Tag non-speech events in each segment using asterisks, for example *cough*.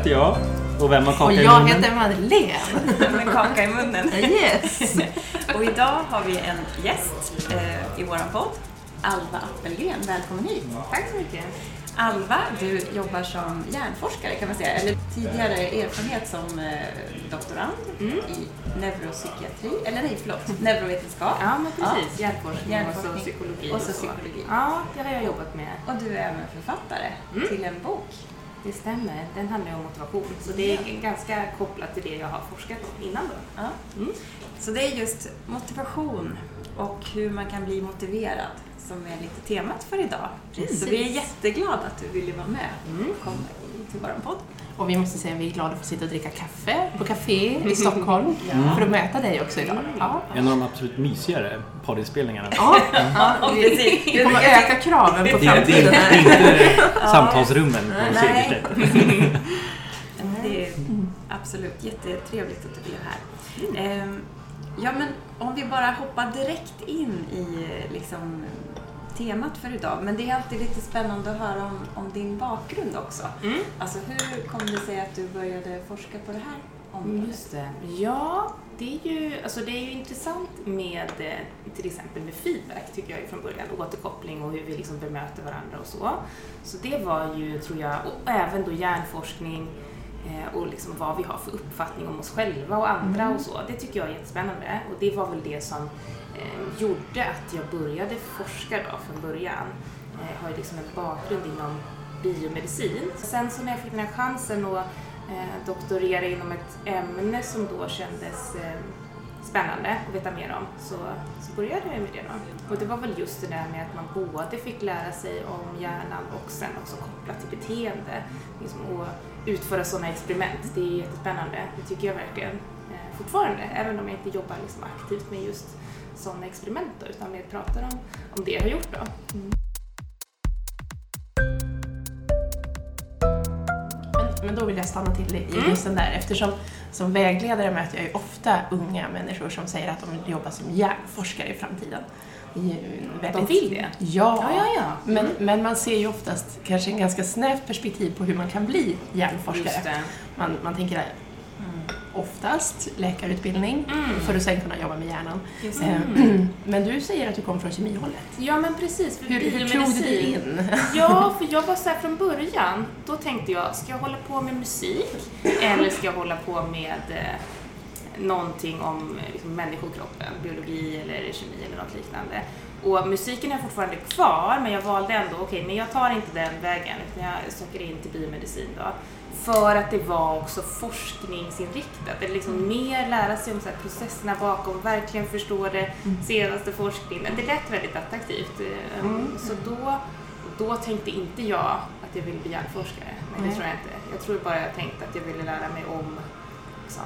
heter jag. Och vem har kaka Och i jag munnen? heter Madeleine. *laughs* Med kaka i munnen. Yes! *laughs* Och idag har vi en gäst eh, i våran podd. Alva Appelgren, välkommen hit. Tack så mycket. Alva, du jobbar som hjärnforskare kan man säga, eller tidigare erfarenhet som eh, doktorand Mm. i neuropsykiatri, eller nej förlåt, neurovetenskap. Ja, men precis. Hjärnforskning, Hjärnforskning. och så psykologi. Och så psykologi. Ja, det har jag jobbat med. Och du är även författare Mm. till en bok. Det stämmer. Den handlar om motivation. Så det är ganska kopplat till det jag har forskat om innan då. Ja. Mm. Så det är just motivation och hur man kan bli motiverad som är lite temat för idag. Precis. Så vi är jätteglada att du ville vara med Mm. och komma till vår podd. Och vi måste säga att vi är glada för att sitta och dricka kaffe på café i Stockholm. *laughs* Mm. För att möta dig också idag. Ja. En av de absolut mysigare poddinspelningarna. Ja, Ja, vi, vi *laughs* kommer att öka kraven på Det, är- det, framtiden. det är inte *laughs* samtalsrummen på Nej. Segerstedt. Det är absolut jättetrevligt att du är här. Ja, men om vi bara hoppar direkt in i liksom, temat för idag. Men det är alltid lite spännande att höra om, om din bakgrund också. Mm. Alltså hur kom det sig att du började forska på det här området? Just det. Ja, det är ju, alltså det är ju intressant med eh, till exempel med feedback tycker jag från början, återkoppling och hur vi liksom bemöter varandra och så. Så det var ju, tror jag, och även då hjärnforskning och liksom vad vi har för uppfattning om oss själva och andra och så. Det tycker jag är jättespännande och det var väl det som eh, gjorde att jag började forska då från början. Eh, Jag har ju liksom en bakgrund inom biomedicin. Sen så när jag fick den här chansen att eh, doktorera inom ett ämne som då kändes eh, spännande att veta mer om så, så började jag med det då. Och det var väl just det där med att man både fick lära sig om hjärnan och sen också kopplat till beteende. Liksom, och utföra sådana experiment, det är jättespännande. Det tycker jag verkligen eh, fortfarande, även om jag inte jobbar liksom aktivt med just sådana experiment då, utan mer pratar om, om det jag har gjort då. Mm. Men då vill jag stanna till i Mm. just den där eftersom som vägledare möter jag ju ofta unga människor som säger att de vill jobba som hjärnforskare i framtiden. En De väldigt... vill det? Ja. Ja, ja, ja. Men, men man ser ju oftast kanske en ganska snävt perspektiv på hur man kan bli hjärnforskare. Man, man tänker oftast läkarutbildning Mm. för att sen kunna jobba med hjärnan. Eh, det. *clears throat* Men du säger att du kommer från kemihållet. Ja men precis, för Hur, hur tog du dig in? *laughs* Ja, för jag var så här från början, då tänkte jag, ska jag hålla på med musik eller ska jag hålla på med eh, någonting om eh, liksom, människokroppen, biologi eller kemi eller något liknande. Och musiken är fortfarande kvar, men jag valde ändå, okej, men jag tar inte den vägen, utan jag söker in till biomedicin då. För att det var också forskningsinriktat, eller liksom mer lära sig om så processerna bakom, verkligen förstå det senaste forskningen. Det lät väldigt attraktivt. eh, Mm. Så då, då tänkte inte jag att jag ville bli hjärnforskare. Nej, det tror jag inte. Jag tror bara jag tänkte att jag ville lära mig om liksom,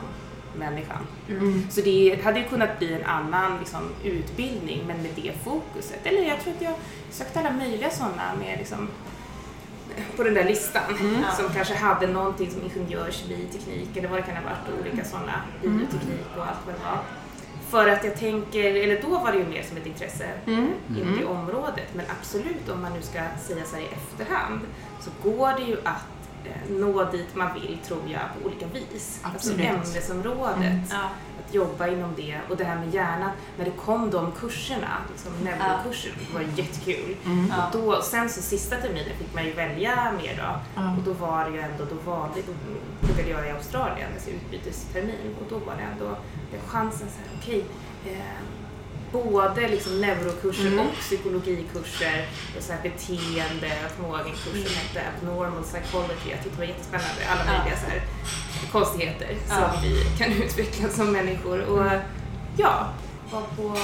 människan. Mm. Så det hade ju kunnat bli en annan liksom, utbildning, men med det fokuset. Eller jag tror att jag sökte alla möjliga sådana med liksom, på den där listan som kanske hade någonting som ingenjör, kemi, teknik eller vad det kan ha varit, olika sådana, bioteknik och allt vad det var. För att jag tänker, eller då var det ju mer som ett intresse Mm. inom det området. Men absolut, om man nu ska säga så här i efterhand, så går det ju att eh, nå dit man vill, tror jag, på olika vis. Absolut. Alltså ämnesområdet, Mm. Ja. Jobba inom det. Och det här med hjärnan, när det kom de kurserna, liksom neurokurserna, det var jättekul. Mm. Ja. Och då, sen så sista terminen fick man ju välja mer då. Ja. Och då var det ju ändå, då valde, då pluggade jag i Australien, alltså utbytestermin. Och då var det ändå chansen så här, okej, eh, både liksom neurokurser Mm. och psykologikurser och så här beteende, jag kommer ihåg en kurs som hette Abnormal Psychology, jag tyckte det var jättespännande, alla möjliga så här konstigheter som vi kan *laughs* utveckla som människor. Och ja, var på,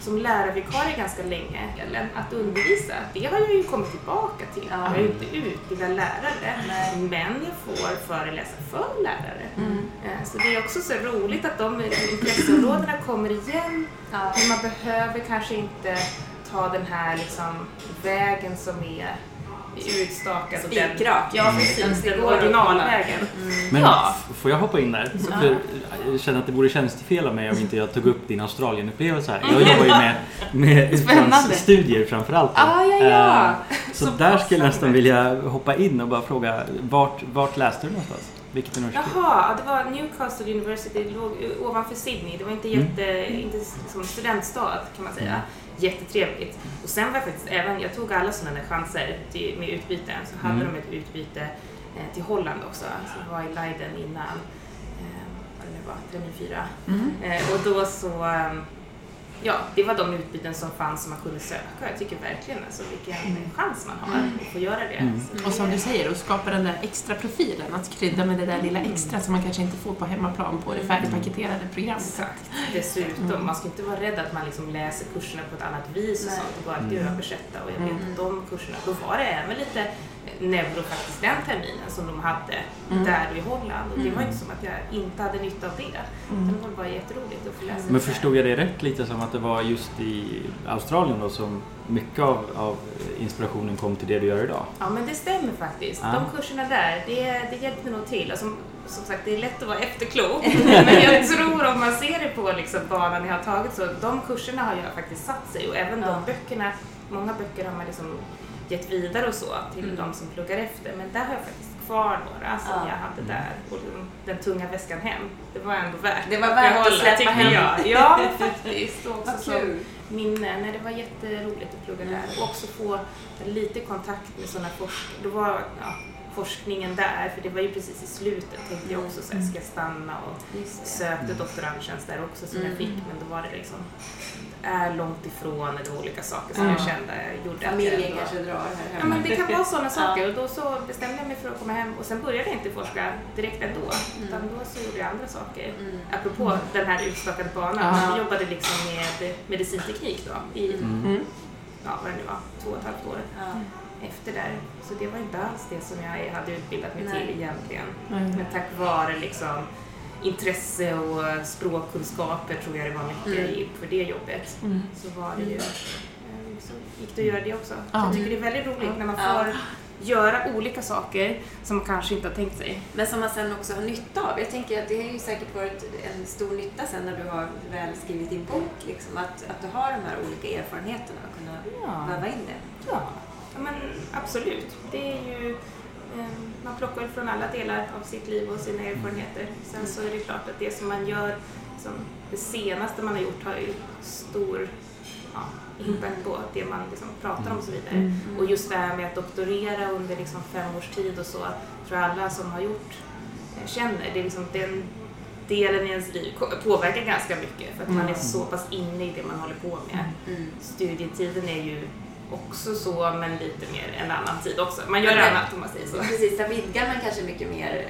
som lärarvikarie ganska länge, eller att undervisa, det har jag ju kommit tillbaka till. Ja. Jag är inte utbildad lärare, Nej. men jag får föreläsa för lärare. Mm. Eh, Så det är också så roligt att de intresseområdena kommer igen, men man behöver kanske inte ta den här liksom vägen som är utstakad. och Spikrak. Ja, precis. Den originalvägen. Men Ja. f- får jag hoppa in där? För jag känner att det vore tjänstefel av mig om inte jag tog upp din Australienupplevelse här. Jag jobbar ju med, med *laughs* utlandsstudier framförallt. Ah, ja, ja. Eh, Så, Så där skulle jag nästan vilja hoppa in och bara fråga vart, vart läste du någonstans? Vilket universitet? Jaha, ja, det var Newcastle University, det låg ovanför Sydney. Det var inte Mm. jätte, inte som studentstad kan man säga. Jättetrevligt. Och sen var jag faktiskt även, jag tog alla sådana där chanser till, med utbyte. Så hade Mm. de ett utbyte eh, till Holland också. Så jag var i Leiden innan, eh, vad det nu var, termin fyra. Eh, och då så, eh, ja, det var de utbyten som fanns som man kunde söka. Jag tycker verkligen alltså vilken chans man har att få göra det. Mm. Så Och som du säger, att skapa den där extra profilen, att krydda med det där lilla extra som man kanske inte får på hemmaplan på det färdigpaketerade programmet. Exakt. Dessutom, man ska inte vara rädd att man liksom läser kurserna på ett annat vis och Nej. sånt och bara Mm. översätta. Och jag vet att de kurserna, då var det även lite neuro faktiskt den terminen som de hade där i Holland. Och det var inte som att jag inte hade nytta av det. Utan det var bara jätteroligt att få läsa Men förstod jag det rätt lite som att det var just i Australien då som mycket av, av inspirationen kom till det du gör idag? Ja men det stämmer faktiskt. Ja. De kurserna där, det, det hjälpte nog till. Alltså, som sagt, det är lätt att vara efterklok. *laughs* men jag tror om man ser det på liksom, banan jag har tagit så de kurserna har ju faktiskt satt sig och även Ja. de böckerna, många böcker har man liksom gett vidare och så till Mm. de som pluggar efter. Men där har jag faktiskt kvar några som Ja. jag hade där och liksom, den tunga väskan hem. Det var ändå värt Det var värt att behålla, släppa hem. Jag. Ja, faktiskt. Och också som- minne. Nej, det var jätteroligt att plugga där och också få lite kontakt med sådana forskare. Ja, forskningen där, för det var ju precis i slutet tänkte jag också så här, ska jag stanna och sökte doktorandtjänst där också som jag Mm. fick men då var det liksom är långt ifrån eller olika saker som Ja. jag kände gjorde att jag Familjen ändå- kanske drar här Ja hemma. men det kan vara sådana saker Ja. och då så bestämde jag mig för att komma hem och sen började jag inte forska direkt ändå utan då så gjorde jag andra saker. Mm. Apropå den här utstakade banan, Ja. jag jobbade liksom med medicinteknik då i Mm. ja, vad det nu var, två och ett halvt år Ja. efter där. Så det var inte alls det som jag hade utbildat mig Nej. till egentligen. Mm. Men tack vare liksom intresse och språkkunskaper tror jag det var mycket Mm. i- för det jobbet. Mm. Så var det ju, eh, så gick det att göra det också. Så Ja. jag tycker det är väldigt roligt när man får göra olika saker som man kanske inte har tänkt sig. Men som man sen också har nytta av. Jag tänker att det har ju säkert varit en stor nytta sen när du har väl skrivit din bok. Liksom, att, att du har de här olika erfarenheterna och kunna Ja. väva in det. Ja, ja men absolut. Det är ju, man plockar från alla delar av sitt liv och sina erfarenheter. Sen så är det klart att det som man gör, som det senaste man har gjort har ju stor ja, impact på det man liksom pratar om och så vidare. Och just det här med att doktorera under liksom fem års tid och så, tror jag alla som har gjort eh, känner. Det är liksom den delen i ens liv påverkar ganska mycket för att man är så pass inne i det man håller på med Mm. studietiden är ju också så, men lite mer en annan tid också. Man gör Men annat om man säger så. Precis, där vidgar man kanske mycket mer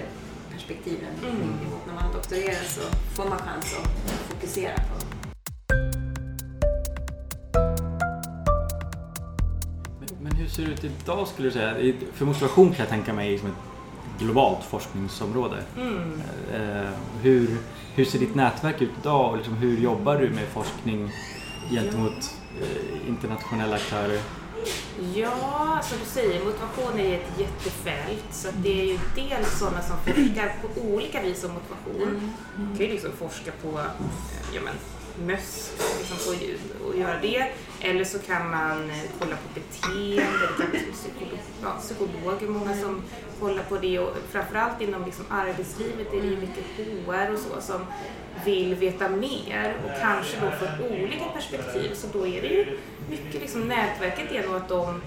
perspektiven Mm. mot när man doktorerar så får man chans att fokusera på. Men, hur ser det ut idag skulle du säga? För motivation kan jag tänka mig som ett globalt forskningsområde. Mm. Eh, hur, hur ser ditt nätverk ut idag och liksom hur jobbar du med forskning gentemot internationella aktörer? Ja, som du säger, motivation är ett jättefält. Så att det är ju dels sådana som forskar på olika vis om motivation. Man kan ju liksom forska på eh, ja, men, möss liksom på ljud och göra det. Eller så kan man eh, kolla på beteende, psykolog, ja, psykologer, många som kollar på det. Och framförallt inom liksom arbetslivet är det ju mycket HR och så som vill veta mer och kanske då från olika perspektiv. Så då är det ju mycket liksom nätverket är nog att de,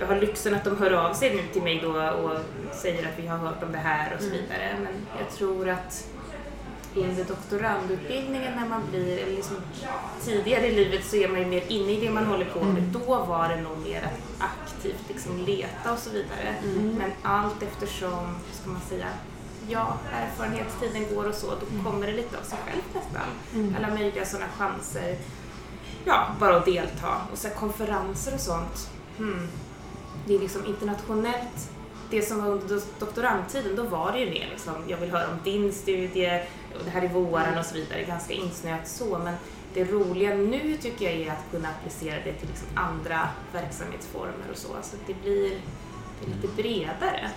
jag har lyxen att de hör av sig nu till mig då och säger att vi har hört om det här och så vidare. Men jag tror att under doktorandutbildningen när man blir, eller liksom tidigare i livet så är man ju mer inne i det man håller på med. Då var det nog mer att aktivt liksom leta och så vidare. Men allt eftersom, ska man säga, ja, erfarenhetstiden går och så, då kommer det lite av sig själv nästan. Alla möjliga sådana chanser. Ja, bara att delta. Och här konferenser och sånt. Hmm. Det är liksom internationellt. Det som var under doktorandtiden, då var det ju mer liksom, jag vill höra om din studie, och det här är våren och så vidare, ganska insnöat så. Men det roliga nu tycker jag är att kunna applicera det till liksom andra verksamhetsformer och så. Så det blir lite bredare.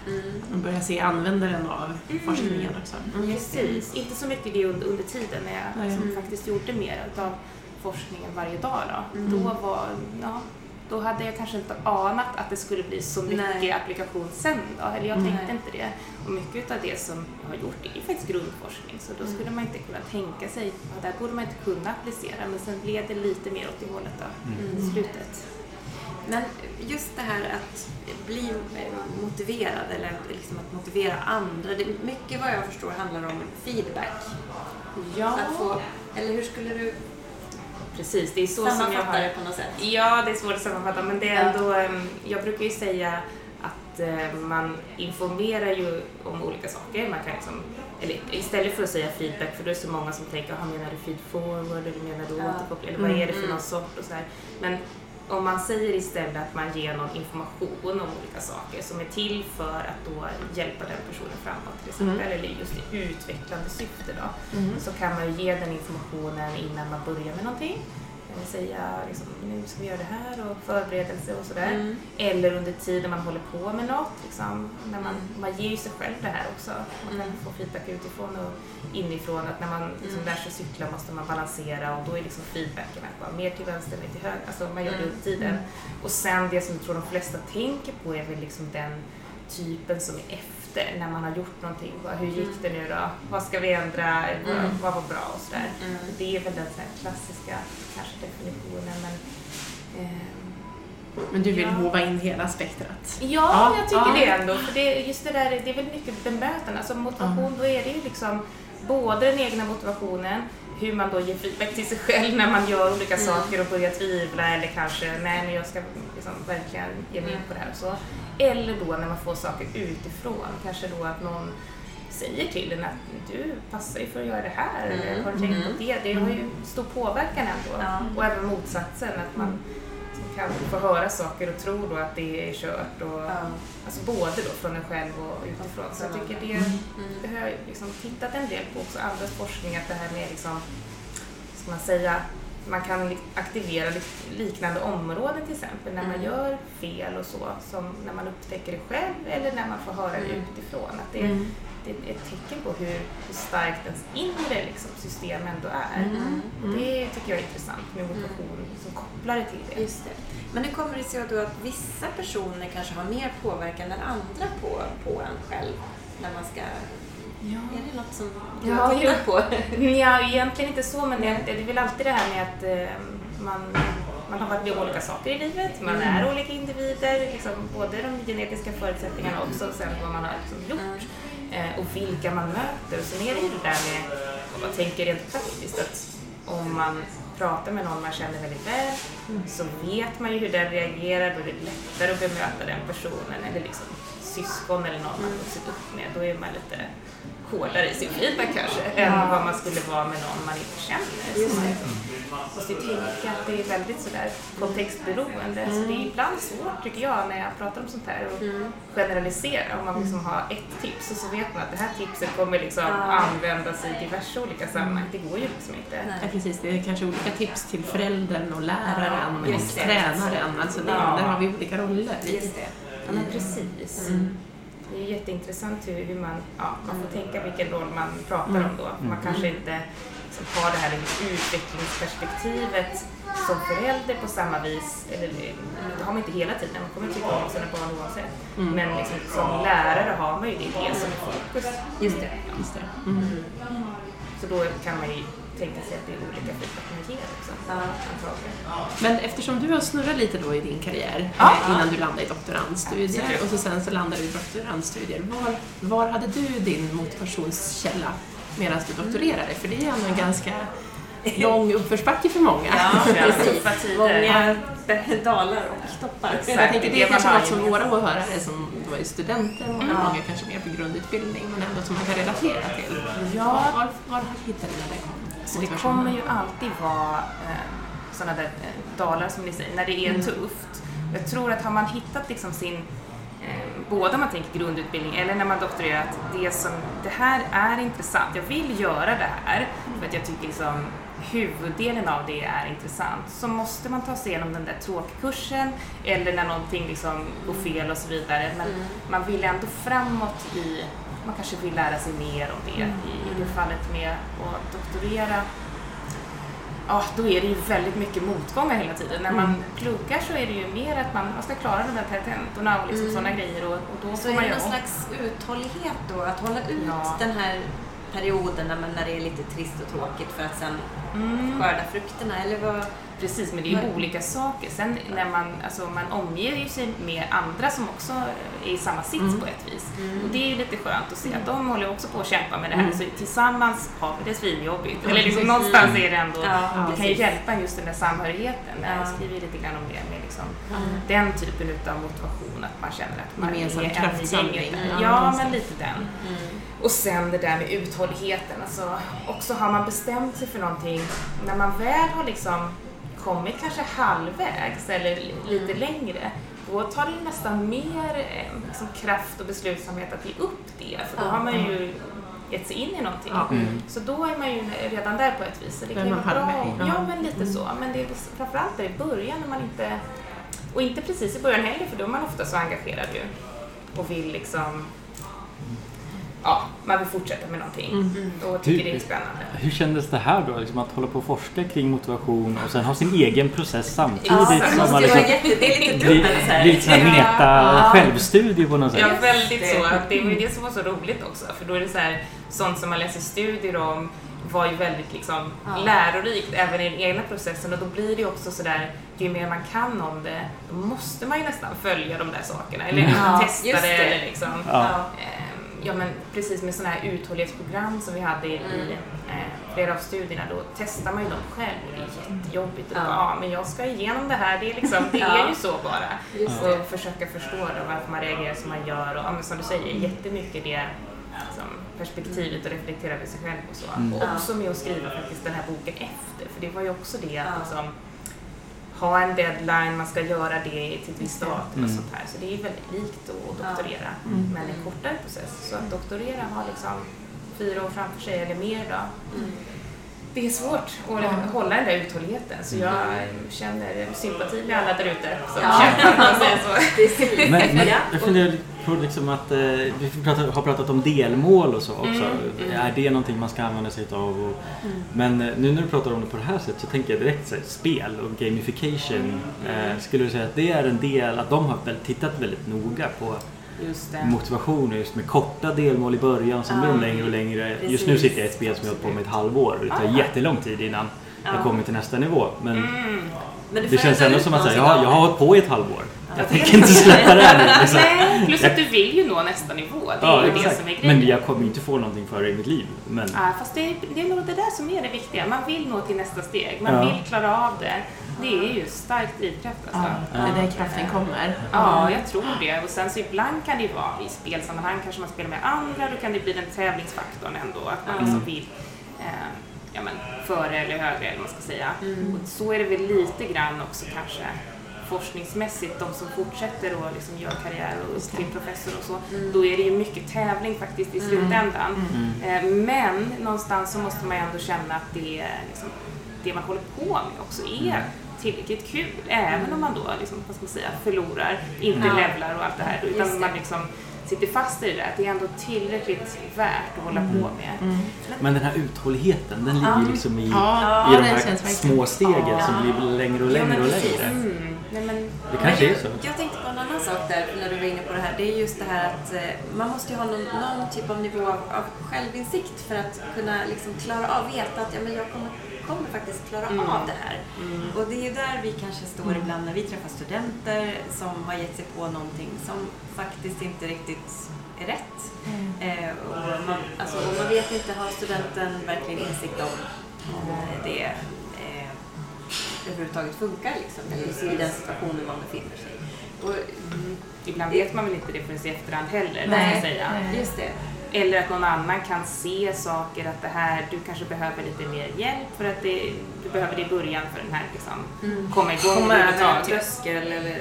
Man börjar se användaren av Mm. forskningen också. Mm. Precis, inte så mycket det under, under tiden när jag Nej. liksom faktiskt gjorde mer av forskningen varje dag. Då, Mm. då, var, ja, då hade jag kanske inte anat att det skulle bli så mycket Nej. applikation sen. Då. Eller jag Mm. tänkte inte det. Och mycket av det som jag har gjort är faktiskt grundforskning så då Mm. skulle man inte kunna tänka sig, ja, där borde man inte kunna applicera men sen blev det lite mer åt det hållet då, Mm. i slutet. Men just det här att bli motiverad eller att, liksom att motivera andra. Det, mycket vad jag förstår handlar om feedback. Ja, Att få, eller hur skulle du precis. Det är så som jag har det på något sätt? Ja, det är svårt att sammanfatta men det är ändå, jag brukar ju säga att eh, man informerar ju om olika saker. Man kan liksom, eller istället för att säga feedback, för då är det så många som tänker, "Jaha, menar du feed forward eller menar du Ja. återkoppling eller vad är det för Mm. någon sort och så här. Men om man säger istället att man ger någon information om olika saker som är till för att då hjälpa den personen framåt till exempel, Mm. eller just i utvecklande syfte då, Mm. så kan man ju ge den informationen innan man börjar med någonting. Eh, Säga liksom, nu ska vi göra det här och förberedelse och sådär. Mm. Eller under tiden man håller på med något. Liksom, när man, man ger ju sig själv det här också. Man kan Mm. få feedback utifrån och inifrån. Att när man liksom Mm. lär sig cykla måste man balansera och då är liksom feedbacken att vara mer till vänster, mer till höger. Alltså man gör det Mm. under tiden. Och sen det som jag tror de flesta tänker på är väl liksom den typen som är efter när man har gjort någonting. Hur gick det nu då? Vad ska vi ändra? Vad, Mm. vad var bra och sådär. Mm. Det är väl den så här klassiska kanske definitionen men ehm, Men du vill Ja. hova in hela spektrat? Ja, Ja, jag tycker ja. det ändå. För det, just det där, det är väl mycket bemötande. Alltså motivation, då är det ju liksom både den egna motivationen, hur man då ger feedback till sig själv när man gör olika Mm. saker och börjar tvivla eller kanske, nej men jag ska liksom verkligen ge mig in på det här så. Eller då när man får saker utifrån, kanske då att någon säger till en att du passar ju för att göra det här, eller Mm. har du tänkt på Mm. det? Det har ju stor påverkan ändå. Ja. Och även motsatsen, att man kan få höra saker och tro då att det är kört. Och, Ja. Alltså både då från en själv och utifrån. Så jag tycker det, Mm. det har jag liksom tittat en del på också, andras forskning, att det här med liksom, ska man säga, man kan aktivera li- liknande områden till exempel när man Mm. gör fel och så, som när man upptäcker det själv eller när man får höra det Mm. utifrån. Att det, Mm. det är ett tecken på hur, hur starkt ens inre liksom, system ändå är. Mm. Och det tycker jag är intressant med motivation som kopplar det till det. Just det. Men hur kommer det sig då att vissa personer kanske har mer påverkan än andra på, på en själv när man ska... Ja. Är det något som du Ja, har tittat på? *laughs* Ja, egentligen inte så, men det, det är väl alltid det här med att eh, man, man har varit med om olika saker i livet, man Mm. är olika individer, liksom, både de genetiska förutsättningarna och också sen vad man har liksom gjort eh, och vilka man möter. Sen är det ju det där med, om man tänker rent praktiskt, att om man pratar med någon man känner väldigt väl så vet man ju hur den reagerar, då är det lättare att bemöta den personen eller liksom syskon eller någon man vuxit upp med. Då är man lite hårdare i sin feedback kanske än vad man skulle vara med någon man inte känner. Just man det. liksom måste ju tänka att det är väldigt sådär kontextberoende. Så det är ibland svårt tycker jag när jag pratar om sånt här och Mm. generalisera. Om man liksom har ett tips och så vet man att det här tipset kommer liksom Ja. användas i diverse olika sammanhang. Det går ju liksom inte. Nej. Ja, precis. Det är kanske olika tips till föräldern och läraren Ja, och tränaren. Alltså det, Ja. Där har vi olika roller. Just det. Ja, men precis. Mm. Det är jätteintressant hur, hur man, ja, man får tänka vilken roll man pratar om då. Man kanske inte liksom har det här utvecklingsperspektivet som förälder på samma vis, eller det har man inte hela tiden, man kommer tycka om sina barn oavsett. Mm. Men liksom, som lärare har man ju det, det som fokus. Just det. Just det. Mm. Så då kan man ju tänka sig att det är olika ger också. Ja. Men eftersom du har snurrat lite då i din karriär Ja. eh, innan du landade i doktorandstudier och så sen så landade du i doktorandstudier. Var, var hade du din motivationskälla medan du doktorerade? För det är ändå en ganska *laughs* lång uppförsbacke för många. Ja, *laughs* precis. Många dalar och toppar. Exakt. Jag tänker det det är kanske något som våra åhörare som då är studenter, många Ja. gånger kanske mer på grundutbildning, men ändå som man kan relatera till. Ja. Var, var, var hittade du den Så det kommer ju alltid vara eh, sådana där eh, dalar som ni säger, när det är Mm. tufft. Jag tror att har man hittat liksom sin eh, både om man tänker grundutbildning eller när man doktorerar, att det, som, det här är intressant. Jag vill göra det här för att jag tycker liksom huvuddelen av det är intressant så måste man ta sig igenom den där tråkkursen eller när någonting liksom går fel och så vidare. Men man vill ändå framåt i, man kanske vill lära sig mer om det. I, i det fallet med att doktorera ja, då är det ju väldigt mycket motgångar hela tiden. När man pluggar så är det ju mer att man, man ska klara de här tentorna och liksom Mm. sådana grejer och, och då Så är det någon slags uthållighet då, att hålla ut Ja. den här perioden när, man, när det är lite trist och tråkigt för att sen Mm. skörda frukterna, eller vad? Precis, men det är ju olika saker. Sen när man, alltså man omger ju sig med andra som också är i samma sits på ett vis. Och det är ju lite skönt att se att de håller också på att kämpa med det här. Så tillsammans har vi det svinjobbigt. Eller liksom någonstans är det ändå, Ja, det kan ju hjälpa just den där samhörigheten. Ja. Jag skriver lite grann om det med liksom den typen utav motivation, att man känner att man Gemensam är en i gänget. Ja, men lite den. Och sen det där med uthålligheten. Alltså, också har man bestämt sig för någonting, när man väl har liksom kommit kanske halvvägs eller li- lite längre, då tar det nästan mer eh, liksom kraft och beslutsamhet att ge upp det. För då har man ju gett sig in i någonting. Mm. Så då är man ju redan där på ett vis. Så det kan vara bra. Ja, men lite så. Men det är framförallt där i början när man inte... Och inte precis i början heller, för då är man ofta så engagerad ju. Och vill liksom... Ja, man vill fortsätta med någonting. Mm. Och tycker Du- det är spännande. Hur kändes det här då? Liksom att hålla på och forska kring motivation och sen ha sin egen process samtidigt Ja, det det som måste man ju vara liksom jätte... Det är lite dubbelt så här. blir lite sån här meta Ja. självstudie på något sätt. Ja, väldigt det. så. Det var ju det som var så roligt också. För då är det så här, sånt som man läser studier om var ju väldigt liksom Ja. lärorikt även i den egna processen och då blir det ju också sådär, ju mer man kan om det, då måste man ju nästan följa de där sakerna eller Ja, testa det, det. eller liksom. Ja. Ja men precis med sådana här uthållighetsprogram som vi hade i, i eh, flera av studierna, då testar man ju dem själv och det är jättejobbigt. Och Ja. ja. men jag ska igenom det här, det är, liksom, det Ja. är ju så bara. Just det. Och försöka förstå då varför man reagerar som man gör och ja, men som du säger, jättemycket det liksom, perspektivet och reflektera över sig själv och så. Mm. Och också med att skriva faktiskt den här boken efter, för det var ju också det att liksom, ha en deadline, man ska göra det till ett visst datum och Mm. sånt här. Så det är väldigt likt att doktorera, Mm. men en kortare process. Så att doktorera har liksom fyra år framför sig eller mer då. Mm. Det är svårt att hålla den där uthålligheten så jag känner sympati med alla där ute som Ja. kämpar om man säger så. *laughs* Precis. Men, men Ja. jag funderar på liksom att eh, vi har pratat om delmål och så också. Mm, mm. Är det någonting man ska använda sig av? Och, Men eh, nu när du pratar om det på det här sättet så tänker jag direkt så här, spel och gamification. Eh, skulle du säga att det är en del, att de har väl tittat väldigt noga på Just det. motivation just med korta delmål i början, sen blir de Ja. längre och längre. Just Precis. nu sitter jag i ett spel som jag har på med ett halvår det tar Ah. jättelång tid innan jag Ja. kommer till nästa nivå. Men Mm. Men det får känns ändå som att säga, jag, jag har det. hållit på i ett halvår. Jag tänker inte *laughs* släppa det här nu. Liksom. Nej, plus att du vill ju nå nästa nivå. Det är Ja, ju det exakt. som är grejen. Men jag kommer ju inte få någonting för det i mitt liv. Men Ja, fast det är, det är nog det där som är det viktiga. Man vill nå till nästa steg. Man Ja. vill klara av det. Det är ju stark drivkraft Ja, alltså. det är där kraften kommer. Ja, jag tror det. Och sen så ibland kan det ju vara i spelsammanhang kanske man spelar med andra, då kan det bli den tävlingsfaktorn ändå, att man Ja. liksom vill eh, ja, men, före eller högre eller vad man ska säga. Mm. Och så är det väl lite grann också kanske forskningsmässigt, de som fortsätter och liksom gör karriär och upp till professor och så, Mm. då är det ju mycket tävling faktiskt i slutändan. Eh, Men någonstans så måste man ju ändå känna att det, liksom, det man håller på med också är tillräckligt kul, även om man då liksom, vad ska man säga, förlorar, inte Ja. levlar och allt det här, utan det. man liksom sitter fast i det där, att det är ändå tillräckligt värt att hålla på med. Men den här uthålligheten, den ligger Ja. liksom i, Ja, i de här små stegen Ja. som blir längre och längre och längre. Mm. Nej, men, Det kanske är så. Jag tänkte på en annan sak där när du var inne på det här. Det är just det här att eh, man måste ju ha någon, någon typ av nivå av, av självinsikt för att kunna liksom klara av, veta att ja, men jag kommer, kommer faktiskt klara Mm. av det här. Och det är där vi kanske står ibland när vi träffar studenter som har gett sig på någonting som faktiskt inte riktigt är rätt. Eh, och man, alltså, och man vet inte, har studenten verkligen insikt om eh, det överhuvudtaget funkar liksom, i den situationen man befinner sig. Och, ibland vet man väl inte det förrän i efterhand heller, Nej. säga. Nej. just det. Eller att någon annan kan se saker, att det här, du kanske behöver lite mer hjälp för att det, du behöver det i början för den här liksom, komma igång Komma över en tröskel eller...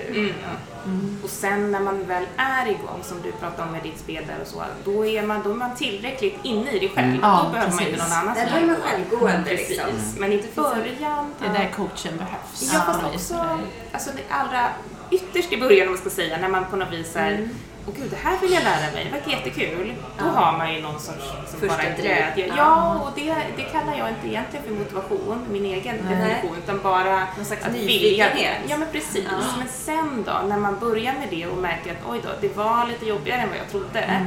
Mm. Och sen när man väl är igång, som du pratade om med ditt spel där och så, då är man, då är man tillräckligt inne i det själv. Mm. Ja, då behöver man inte precis. någon annan Där som blir man självgående Precis. liksom. Men i början... Det är där coachen behövs. Ja, fast Ja, också alltså det allra ytterst i början, om man ska säga, när man på något vis är Mm. Åh gud, det här vill jag lära mig, det verkar jättekul. Då Ja. har man ju någon sorts som Första bara glädje. Ja. Ja, och det, det kallar jag inte egentligen för motivation, min egen Nej. definition, utan bara Någon slags att vilja. nyfikenhet. Ja, men precis. Ja. Men sen då, när man börjar med det och märker att oj då, det var lite jobbigare än vad jag trodde.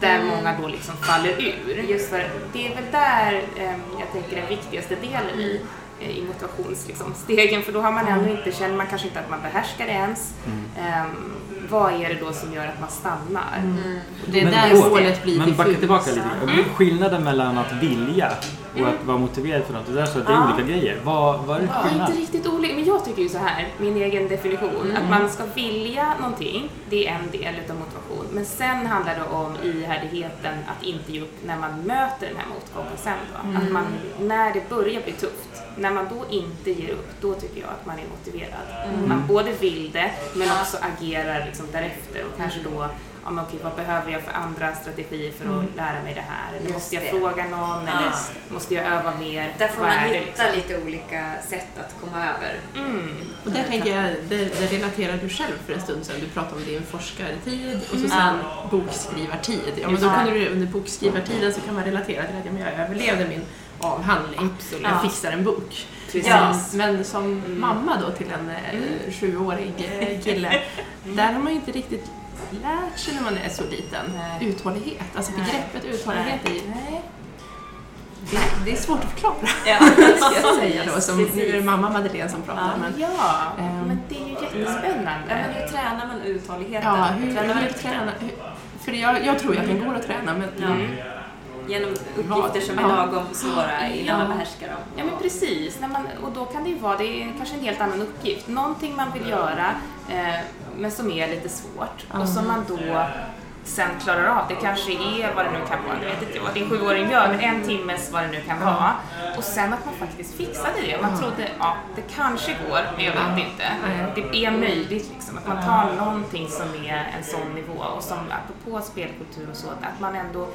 Där Mm. många då liksom faller ur. Just för det är väl där eh, jag tänker den viktigaste delen i, eh, i motivationsstegen. Liksom, för då har man ändå inte, känner man kanske inte att man behärskar det ens. Ehm, vad är det då som gör att man stannar? Mm. Det är Men där målet blir Men backa tillbaka lite. Och Skillnaden mellan att vilja och att vara motiverad för något. Det där så att det är olika grejer. Vad, vad är det Ja, inte riktigt olika, men jag tycker ju så här, min egen definition, Mm. att man ska vilja någonting, det är en del utav motivation. Men sen handlar det om ihärdigheten att inte ge upp när man möter den här motgången sen då. Mm. Att man, när det börjar bli tufft, när man då inte ger upp, då tycker jag att man är motiverad. Mm. Man både vill det, men också agerar liksom därefter och kanske då ja, men okej, vad behöver jag för andra strategier för att lära mig det här? Eller måste jag det. fråga någon? Ja. Eller måste jag öva mer? Där får Vad man hitta liksom? lite olika sätt att komma över. Mm. Och där tänker jag, det, det relaterar du själv för en stund sedan. Du pratade om din forskartid och så Mm. sen bokskrivartid. Ja, men då kan du under bokskrivartiden så kan man relatera till att ja, men jag överlevde min avhandling. Absolut. Jag fixar en bok. Ja, men som Mm. mamma då till en eh, sjuårig eh, kille, där har man ju inte riktigt lärt sig när man är så liten. Nej. Uthållighet, alltså Nej. begreppet uthållighet är, Nej. det, det är svårt att förklara. Ja, *laughs* Ska jag säga då, som, nu är det mamma Madeleine som pratar. Ja. Men, Ja, Ehm. men det är ju Ja, jättespännande. men hur tränar man uthålligheten? Ja, hur, tränar man hur träna, hur, för jag, jag tror ju att den går att träna men Ja. Genom uppgifter som är lagom svåra innan man behärskar dem. Ja men precis, När man, och då kan det ju vara, det är kanske en helt annan uppgift. Någonting man vill göra eh, men som är lite svårt och som man då sen klarar av. Det kanske är vad det nu kan vara, det vet inte jag vad din sjuåring gör, men en timmes vad det nu kan vara. Och sen att man faktiskt fixade det. Man trodde, ja det kanske går, men jag vet inte. Det är möjligt liksom, att man tar någonting som är en sån nivå och som apropå spelkultur och så, att man ändå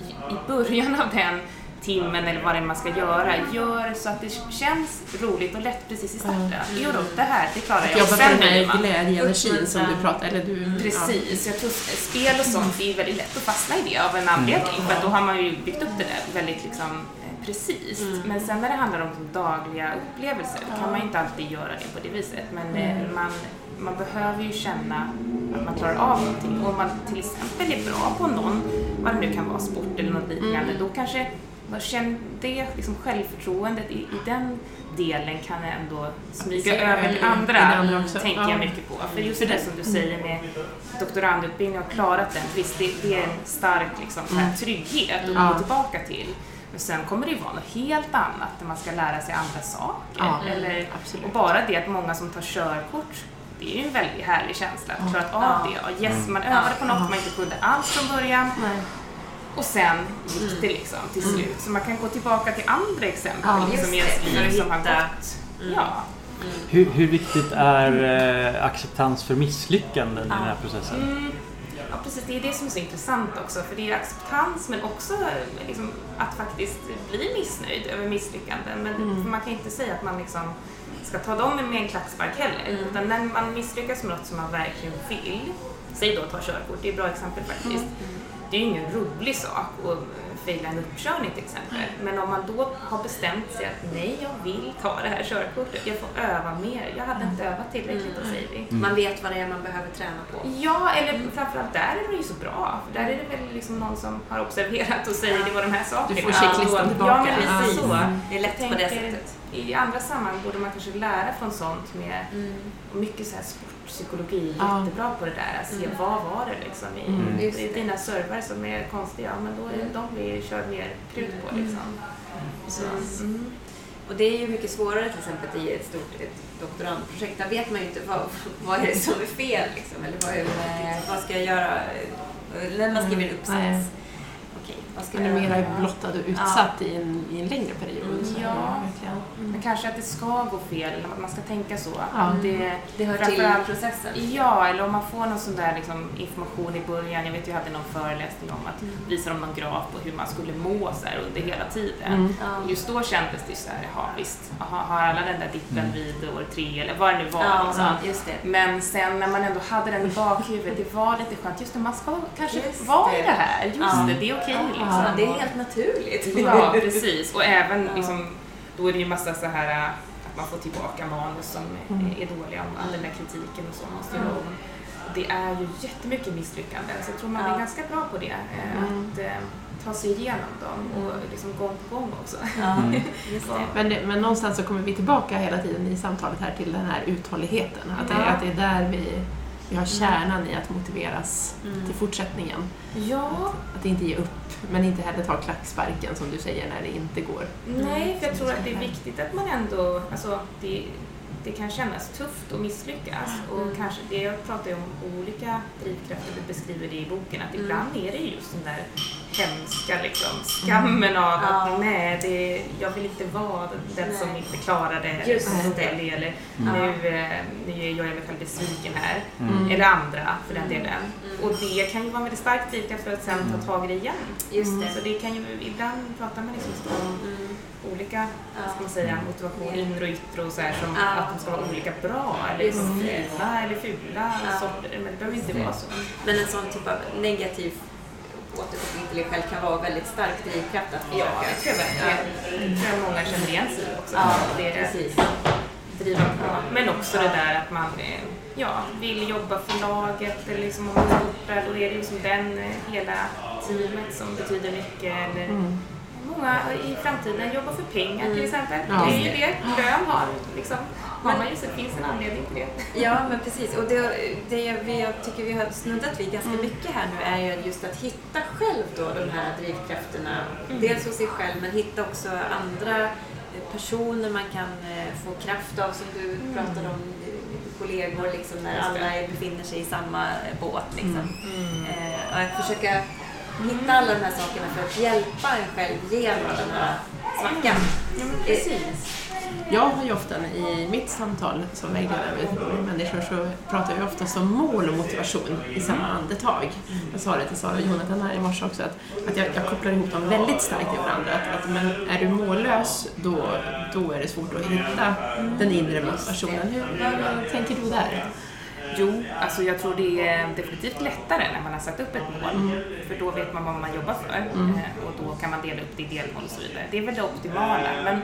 i, början av den timmen eller vad det är man ska göra, gör så att det känns roligt och lätt precis i starten. Jo då, det här, det klarar jag. jobba på den här glädjeenergin som du pratar eller du... Precis, jag tror spel och sånt det är väldigt lätt att fastna i det av en anledning för att då har man ju byggt upp det där väldigt liksom eh, precis. Men sen när det handlar om dagliga upplevelser då kan man ju inte alltid göra det på det viset. Men eh, man, man behöver ju känna att man klarar av någonting. Och om man till exempel är bra på någon, vad det nu kan vara, sport eller något liknande, då kanske vad känn- det liksom självförtroendet i, i den delen kan ändå smyga över till andra, andra tänker Ja. jag mycket på. För just det som du säger med doktorandutbildning och klarat den, visst det, det är en stark liksom, här, trygghet att gå tillbaka till. Men sen kommer det ju vara något helt annat när man ska lära sig andra saker. Ja, Eller, och bara det att många som tar körkort, det är ju en väldigt härlig känsla att klara av Ja. det. Och yes, man övade på något man inte kunde alls från början och sen gick det liksom till slut. Så man kan gå tillbaka till andra exempel Ja, liksom, som har gått. Ja. Hur, hur viktigt är eh, acceptans för misslyckanden i den här processen? Mm. Ja, precis. Det är det som är så intressant också. För det är acceptans men också liksom, att faktiskt bli missnöjd över misslyckanden. Men för man kan inte säga att man liksom ska ta dem med en klackspark heller. Utan när man misslyckas med något som man verkligen vill, säg då ta körkort, det är ett bra exempel faktiskt. Det är ju ingen rolig sak att fejla en uppkörning till exempel. Men om man då har bestämt sig att nej, jag vill ta det här körkortet, jag får öva mer. Jag hade inte övat tillräckligt, då säger vi. Man vet vad det är man behöver träna på. Ja, eller framförallt där är det ju så bra. För där är det väl liksom någon som har observerat och säger det var de här sakerna. Du får checklistan tillbaka. Ja, men precis Ja. så. Det är lätt Jag på det sättet. I andra sammanhang borde man kanske lära från sånt med Mm. mycket så här sportpsykologi, Ja. jättebra på det där. Att se vad var det liksom i, Mm. I det. dina servrar som är konstiga, men då är de vi kör mer krut på liksom. Så, mm. Och det är ju mycket svårare till exempel i ett stort ett doktorandprojekt. Där vet man ju inte vad, vad är det som är fel liksom, eller vad, är, vad ska jag göra när man skriver en uppsats. Okej, vad ska Man är mera göra? blottad och utsatt i, en, i en längre period. så Ja. är det verkligen. Men kanske att det ska gå fel, eller att man ska tänka så. Ja. Att det, Det hör till processen. Ja, eller om man får någon sån där liksom, information i början. Jag vet, jag hade någon föreläsning om att visa dem någon graf på hur man skulle må så här, under hela tiden. Mm. Ja. Just då kändes det så här, jaha visst, aha, har alla den där dippen vid år tre eller vad det nu var. Ja, liksom. just det. Men sen när man ändå hade den i bakhuvudet, det var lite skönt. Just det, man ska kanske vara det. i det här. Just Ja. det, det är okej liksom. Ja, det är helt naturligt. Ja, *laughs* precis. Och även Ja. liksom, då är det ju massa så här äh, att man får tillbaka manus som Mm. är dåliga, och all den där kritiken och så måste ju om. Det är ju jättemycket misslyckanden, så jag tror man Ja. är ganska bra på det. eh, Mm. Att eh, ta sig igenom dem och liksom gång på gång också. Ja, Mm. *laughs* Men, det, men någonstans så kommer vi tillbaka hela tiden i samtalet här till den här uthålligheten. Att det, att det är där vi, vi har kärnan i att motiveras Mm. till fortsättningen. Ja, Att inte ge upp, men inte heller ta klacksparken som du säger när det inte går. nej, för jag tror att det är viktigt att man ändå, alltså det, det kan kännas tufft att misslyckas och Mm. kanske, det jag pratar ju om olika drivkrafter, du beskriver det i boken, att Mm. ibland är det just den där hemska liksom, skammen av att Ja. nej, det, jag vill inte vara den som Nej. inte klarar det, eller som Mm. nu, eh, nu gör jag mig själv besviken här. Mm. Eller andra för den delen. Mm. Och det kan ju vara en väldigt stark drivkraft för att sen ta tag i det igen. Just det. Så det kan ju, ibland pratar man liksom om Mm. Olika Ja. ska man säga, motivation, inre och yttre och så här, som Ja. att de ska vara olika bra eller det. fina eller fula Ja. sorter. Men det behöver inte det. vara så. Men en sån typ av negativ återkoppling till dig själv kan vara väldigt stark drivkraft att Ja, försöka. det tror jag verkligen. Det tror jag många känner igen sig i också. Ja, Att det är precis. driva på. Men också det där att man eh, ja, vill jobba för laget eller liksom om man är borta, då är det liksom den eh, hela teamet som betyder mycket. Eller Mm. Många i framtiden jobbar för pengar till Mm. exempel. Ja. Det är ju det lön har. Liksom. Har man ju, så det finns en anledning till det. Ja, men precis. Och det, det vi, jag tycker vi har snuddat vid ganska mycket här nu är ju just att hitta själv då de här drivkrafterna. Dels hos sig själv, men hitta också andra personer man kan eh, få kraft av som du pratade om, kollegor liksom när alla befinner sig i samma båt liksom. Eh, och att försöka hitta alla de här sakerna för att hjälpa en själv genom den här svackan. Ja, precis. Jag har ju ofta i mitt samtal som vägledare med människor så pratar jag oftast om mål och motivation i samma andetag. Jag sa det till Sara och Jonathan här i morse också att, att jag, jag kopplar ihop dem väldigt starkt i varandra. Att, att, men är du mållös då, då är det svårt att hitta den inre motivationen. Hur, vad tänker du där? Jo, alltså jag tror det är definitivt lättare när man har satt upp ett mål. För då vet man vad man jobbar för eh, och då kan man dela upp det i delmål och så vidare. Det är väl det optimala. Men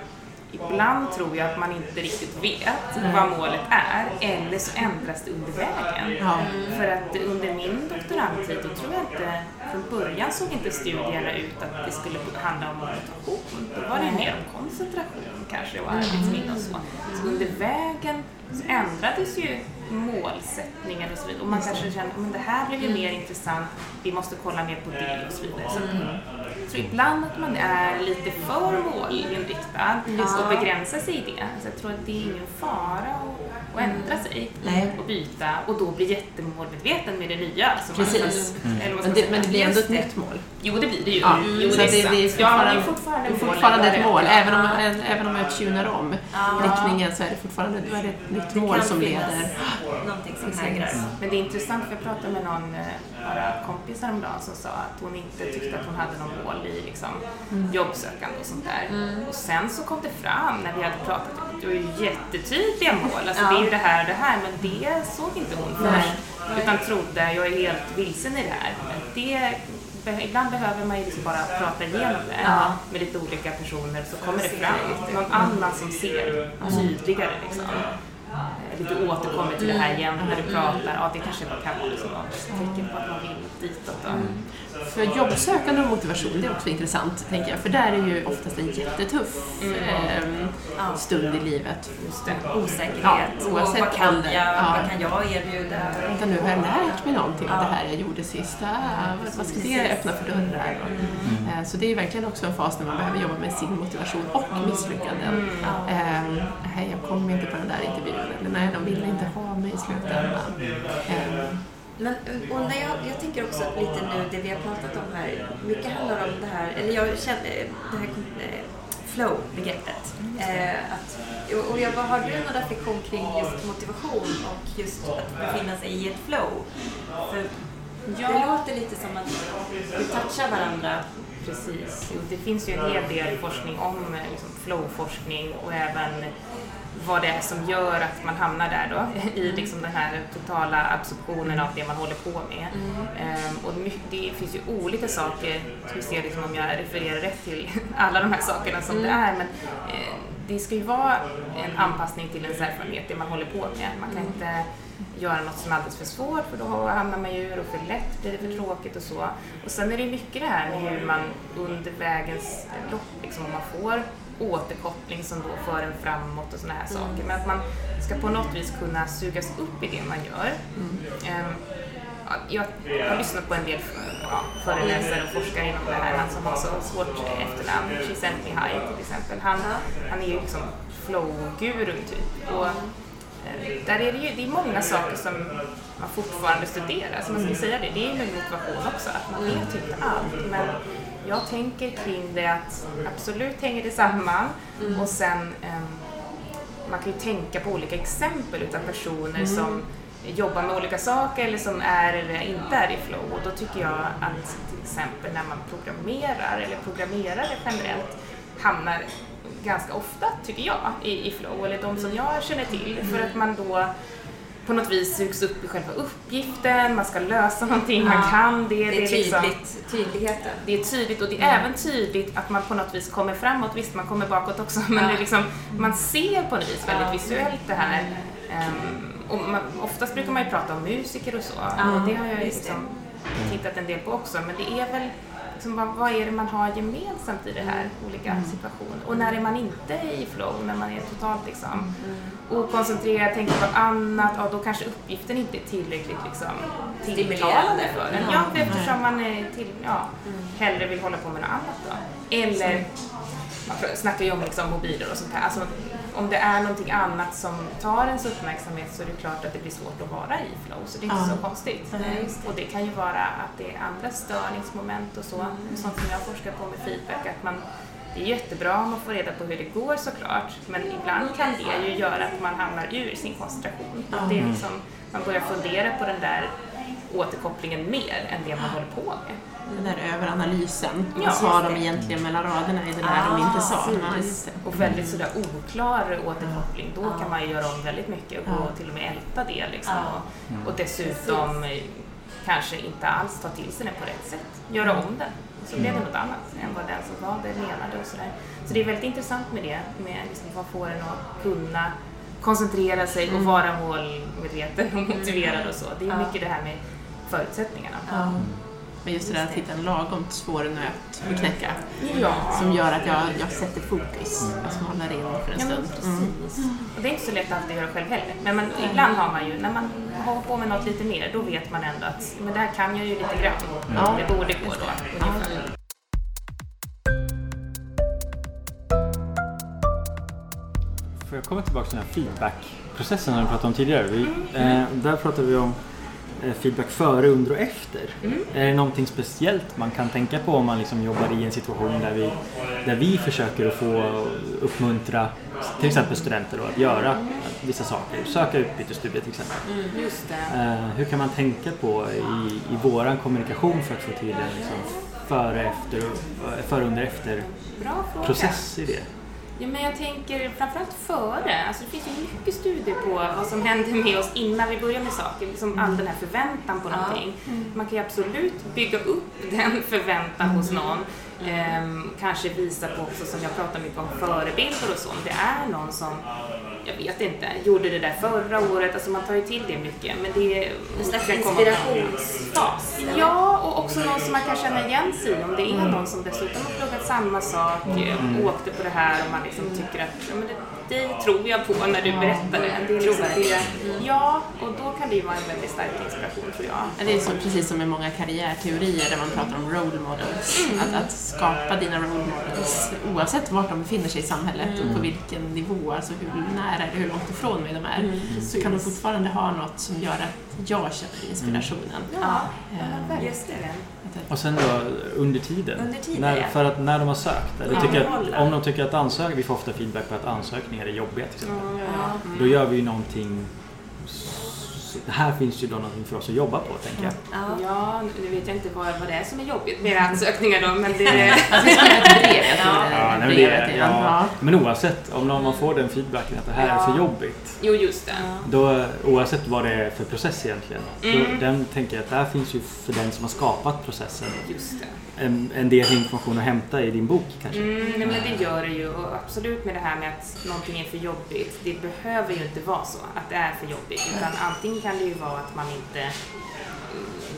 ibland tror jag att man inte riktigt vet vad målet är eller så ändras det under vägen. Ja. För att under min doktorandtid, då tror jag inte, från början såg inte studierna ut att det skulle handla om motivation. Då var det mer om koncentration kanske och arbetsminne och så. Så under vägen så ändrades ju målsättningar och så vidare. Och man kanske kände att det här blev ju mer intressant, vi måste kolla mer på det och så vidare. Så tror ibland att man är lite för målinriktad och begränsar sig i det. Så jag tror att det är ingen fara att, att ändra sig Nej. och byta och då bli jättemålmedveten med det nya. man- Precis. Eller vad ska Men man det, men det blir ändå Just ett nytt mål. Jo, det blir det ju. Ja, jo, så det är det- det är. Ja, det är fortfarande- Det är fortfarande det ett det. mål, Ja. även om, ä- även om jag tunar om riktningen så är det fortfarande då är det ett nytt Det mål som leder. någonting som Precis. hägrar. Men det är intressant, för jag pratade med någon eh, bara kompis häromdagen som sa att hon inte tyckte att hon hade någon mål i liksom, jobbsökande och sånt där. Och sen så kom det fram när vi hade pratat det var ju jättetydliga mål, alltså Ja. det är ju det här och det här, men det såg inte hon först. Utan trodde, jag är helt vilsen i det här. Men det, ibland behöver man ju liksom bara prata igenom det Ja. med lite olika personer så kommer det fram någon annan som ser tydligare liksom. Eh, Lite återkommer till det här igen när du pratar, ja det kanske kan vara något tecken på att man vill ditåt då. För jobbsökande och motivation, det är också intressant, tänker jag. För där är ju oftast en jättetuff ehm, Ja. stund i livet. Just det. Osäkerhet. Ja, och oavsett vad kan, jag, Ja. vad kan jag erbjuda? Vänta nu, har jag lärt mig någonting av Ja. det här jag gjorde sist? Ah, vad- vad ska det öppna för dörrar? Och, eh, Så det är verkligen också en fas när man behöver jobba med sin motivation och misslyckanden. Ehm, nej, jag kom inte på den där intervjun. Eller nej, de ville inte ha mig i slutändan. Ehm, Men och när jag, jag tänker också att lite nu, det vi har pratat om här, mycket handlar om det här, eller jag känner det här eh, flow-begreppet. Eh, att, och jag, vad har du någon reflektion kring just motivation och just att befinna sig i ett flow? För Ja. det låter lite som att vi touchar varandra. Precis. Det finns ju en hel del forskning om eh, liksom, flowforskning och även vad det är som gör att man hamnar där då *laughs* i liksom den här totala absorptionen av det man håller på med. Ehm, och my- det finns ju olika saker, vi se liksom om jag refererar rätt till *laughs* alla de här sakerna som det är, men eh, det ska ju vara en anpassning till ens erfarenhet, det man håller på med. Man kan inte göra något som är alldeles för svårt för då hamnar man ju ur och för lätt blir det för tråkigt och så. Och sen är det mycket det här med hur man under vägens lopp, liksom, om man får återkoppling som då för en framåt och sådana här saker. Men att man ska på något vis kunna sugas upp i det man gör. Ehm, ja, jag har lyssnat på en del ja, föreläsare och forskare inom det här, han som har så svårt efternamn, Csikszentmihalyi till exempel. Han, han är ju liksom flow-gurun typ. Och, eh, där är det ju det är många saker som man fortfarande studerar, så man ska säga det, det är ju med motivation också, att man vet inte allt. Men jag tänker kring det att absolut hänger det samman. Och sen ehm, man kan ju tänka på olika exempel utav personer som jobbar med olika saker eller som är eller inte är i flow. Och då tycker jag att till exempel när man programmerar eller programmerare generellt hamnar ganska ofta, tycker jag, i, i flow, eller de som jag känner till, för att man då på något vis sugs upp i själva uppgiften, man ska lösa någonting, man Ja, kan det. Det är liksom- tydligt, tydligheten. det är tydligt och det är även tydligt att man på något vis kommer framåt. Visst, man kommer bakåt också, *laughs* men det är liksom, man ser på något vis väldigt visuellt det här. Ehm, och man, oftast brukar man ju prata om musiker och så, och det har jag ju det. liksom tittat en del på också, men det är väl liksom, vad, vad är det man har gemensamt i det här, olika situationer? Och när är man inte i flow, när man är totalt liksom okoncentrerad, tänker på annat, ja, då kanske uppgiften inte är tillräckligt liksom, tilltalande för en. Ja, eftersom man är till, ja, hellre vill hålla på med något annat då. Eller, man snackar ju om liksom mobiler och sånt här. Alltså, om det är någonting annat som tar ens uppmärksamhet så är det klart att det blir svårt att vara i flow, så det är inte Ja. så konstigt. Och det kan ju vara att det är andra störningsmoment och så, sånt som jag forskar på med feedback, att man det är jättebra om man får reda på hur det går såklart, men ibland kan det ju göra att man hamnar ur sin koncentration. Att det är liksom, man börjar fundera på den där återkopplingen mer än det man håller på med. Den där överanalysen. Ja, Vad sa de det. egentligen mellan raderna i det där de inte sa? Ja, det. Och väldigt sådär oklar återkoppling, då kan man ju göra om väldigt mycket och Ja. till och med älta det liksom. Och, och dessutom eh, kanske inte alls ta till sig den på rätt sätt, göra om den. Så blev det något annat än vad den som gav det menade och sådär. Så det är väldigt intressant med det, med liksom vad får en att kunna koncentrera sig och vara målmedveten och motiverad och så. Det är Ja. mycket det här med förutsättningarna. Ja. Men just det där att hitta en lagom svår nöt att knäcka Ja. som gör att jag, jag sätter fokus, jag smalnar in för en Ja, stund. Mm. precis. Och det är inte så lätt alltid att göra själv heller. Men man, ibland har man ju, när man håller på med något lite mer, då vet man ändå att men där kan jag ju lite grann. Ja. Det borde gå då. Får jag komma tillbaka till den här feedbackprocessen som vi pratade om tidigare? Vi, eh, där pratade vi om feedback före, under och efter. Är det någonting speciellt man kan tänka på om man liksom jobbar i en situation där vi, där vi försöker att få uppmuntra till exempel studenter då, att göra vissa saker, söka utbytesstudier till exempel. Just det. Eh, hur kan man tänka på i, i våran kommunikation för att få till en liksom före, efter, eh, före, under, efter Bra fråga. process i det? Ja, men jag tänker framförallt före. Alltså, det finns ju mycket studier på vad som händer med oss innan vi börjar med saker. Liksom all den här förväntan på någonting. Man kan ju absolut bygga upp *laughs* den förväntan hos någon. Ehm, kanske visa på också, som jag pratar mycket om, förebilder och så. Om det är någon som, jag vet inte, gjorde det där förra året. Alltså man tar ju till det mycket. Men det En slags inspirationsfas. Ja, och också någon som man kan känna igen sig i. Om det är någon som dessutom har pluggat samma sak, eh, åkte på det här och man liksom tycker att ja, men det, det tror jag på när du berättar det. det, liksom det ja, och då kan det ju vara en väldigt stark inspiration tror jag. Ja, Det är så, precis som med många karriärteorier där man pratar om role models. Att, att skapa dina role models oavsett vart de befinner sig i samhället och på vilken nivå, alltså hur nära eller hur långt ifrån mig de är, så kan de fortfarande ha något som gör att jag känner inspirationen. Ja, Eh, just det. Och sen då under tiden. Under tiden, när, ja. För att när de har sökt. Eller Ja, tycker att, om de tycker att ansökningar, vi får ofta feedback på att ansökningar är jobbiga till exempel. Ja. Då gör vi ju någonting här finns ju då någonting för oss att jobba på, tänker jag. Ja. Nu vet jag inte vad, vad det är som är jobbigt med era ansökningar då, men det... *laughs* Alltså det är det Ja, är nej, det, är- ja. Men oavsett, om någon man får den feedbacken att det här är Ja. för jobbigt. Jo, just det. Då, oavsett vad det är för process egentligen. Mm. Då, den tänker jag att där finns ju för den som har skapat processen Just det. en, en del information att hämta i din bok kanske. Mm, nej, men det gör det ju och absolut med det här med att någonting är för jobbigt. Det behöver ju inte vara så att det är för jobbigt utan antingen kan det ju vara att man inte mm,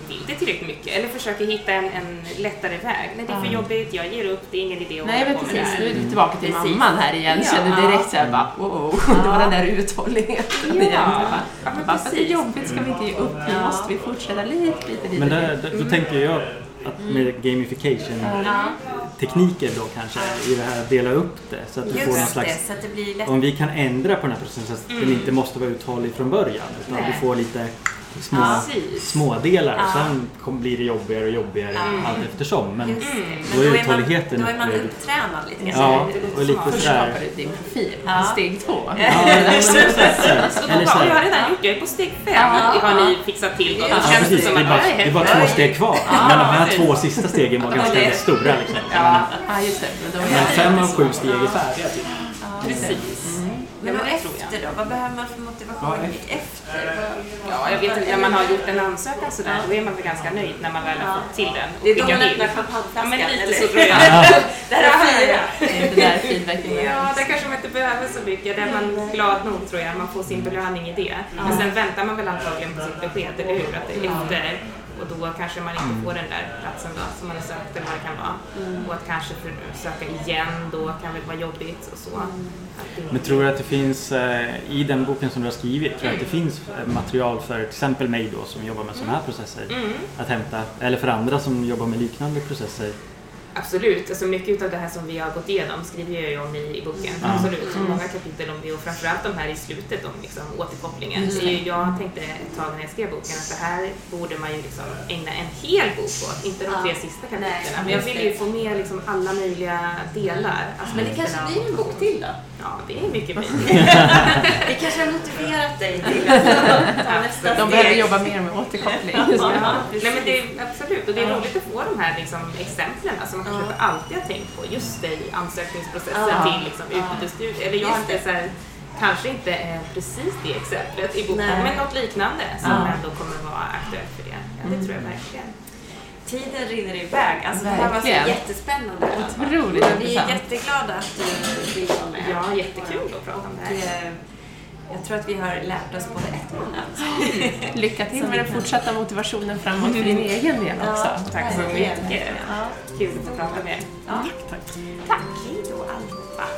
vill det tillräckligt mycket eller försöker hitta en, en lättare väg. Nej, det är för Ja. jobbigt, jag ger upp, det är ingen idé att Nej men precis, nu är vi tillbaka till Precis. mamman här igen. Ja. Kände direkt såhär bara wow, det var den där uthålligheten Ja. igen. Ja, Bara, men bara, det är jobbigt ska vi inte ge upp, nu Ja. måste vi fortsätta lite, lite, lite. Men där, där, då tänker jag att med gamification tekniker då kanske i det här dela upp det så att du får någon Just slags det, om vi kan ändra på den här processen så att den inte måste vara uthållig från början utan att Nej. du får lite små, Ja. Precis. små delar Ja. sen kom, blir det jobbigare och jobbigare allt eftersom. Men. Mm. Men då är då är man, då är man upptränad lite grann. Ja, och lite. Först skapar du din profil, Ja. steg två. Ja, *laughs* men. Så då bara, jag har redan gjort det, jag är på steg fem. Ja. har ni fixat till då? Ja, Ja, precis. Det är bara, det är bara två steg kvar. Men de här två sista stegen var ganska stora. Liksom. Ja, Ja, just det. Men, Men fem av sju steg är färdiga. Typ. precis. Men Ja, och jag. efter då? Vad behöver man för motivation Ja, efter? Ja, jag vet inte, när man har gjort en ansökan sådär, då är man väl ganska nöjd när man väl har fått till den. Det är då man öppnar Ja, champagneflaskan, men lite eller? så tror jag. Det här är fyra. Det är det där feedbacken Ja, där kanske man inte behöver så mycket. Där är man glad nog tror jag, man får sin belöning i det. Men sen väntar man väl antagligen på sitt besked, eller hur? Att det är efter och då kanske man inte får den där platsen då, som man har sökt eller vad det kan vara. Och att kanske för, söka igen då kan väl vara jobbigt och så. Det- Men tror du att det finns, eh, i den boken som du har skrivit, tror du att det finns eh, material för till exempel mig då som jobbar med sådana här processer Mm. att hämta? Eller för andra som jobbar med liknande processer? Absolut, alltså mycket av det här som vi har gått igenom skriver jag ju om i, i boken. Ja. Absolut, så många kapitel om det och framförallt de här i slutet om liksom, återkopplingen. Just Det är ju, jag tänkte ett tag när jag skrev boken att det här borde man ju liksom ägna en hel bok åt, inte de Ja. tre sista kapitlen. Men jag vill ju få med liksom alla möjliga delar. Men det kanske blir en bok till då? Ja, det är mycket möjligt. Det *laughs* *laughs* kanske har motiverat dig till att ta *laughs* nästa De steg. behöver jobba mer med återkoppling. Ja, nej, men det är, absolut, och det är roligt att få de här liksom, exemplen som man kanske inte alltid har tänkt på just det, i ansökningsprocessen Ja. till liksom, utbytesstudier. Eller jag har Just inte så här, kanske inte eh, precis det exemplet i boken, Nej. men något liknande som Ja. ändå kommer vara aktuellt för det. Ja, det tror jag verkligen. Tiden rinner iväg. Alltså, det här var så jättespännande. Otroligt Vi är jätteglada att du vill vara med. Ja, jättekul att prata om det här. eh, jag tror att vi har lärt oss både ett och annat. Lycka till *laughs* med den fortsatta motivationen framåt för din egen del också. Tack så mycket. Ja. Kul att få prata med er. Ja. Tack. Tack. Hej då, Alfa.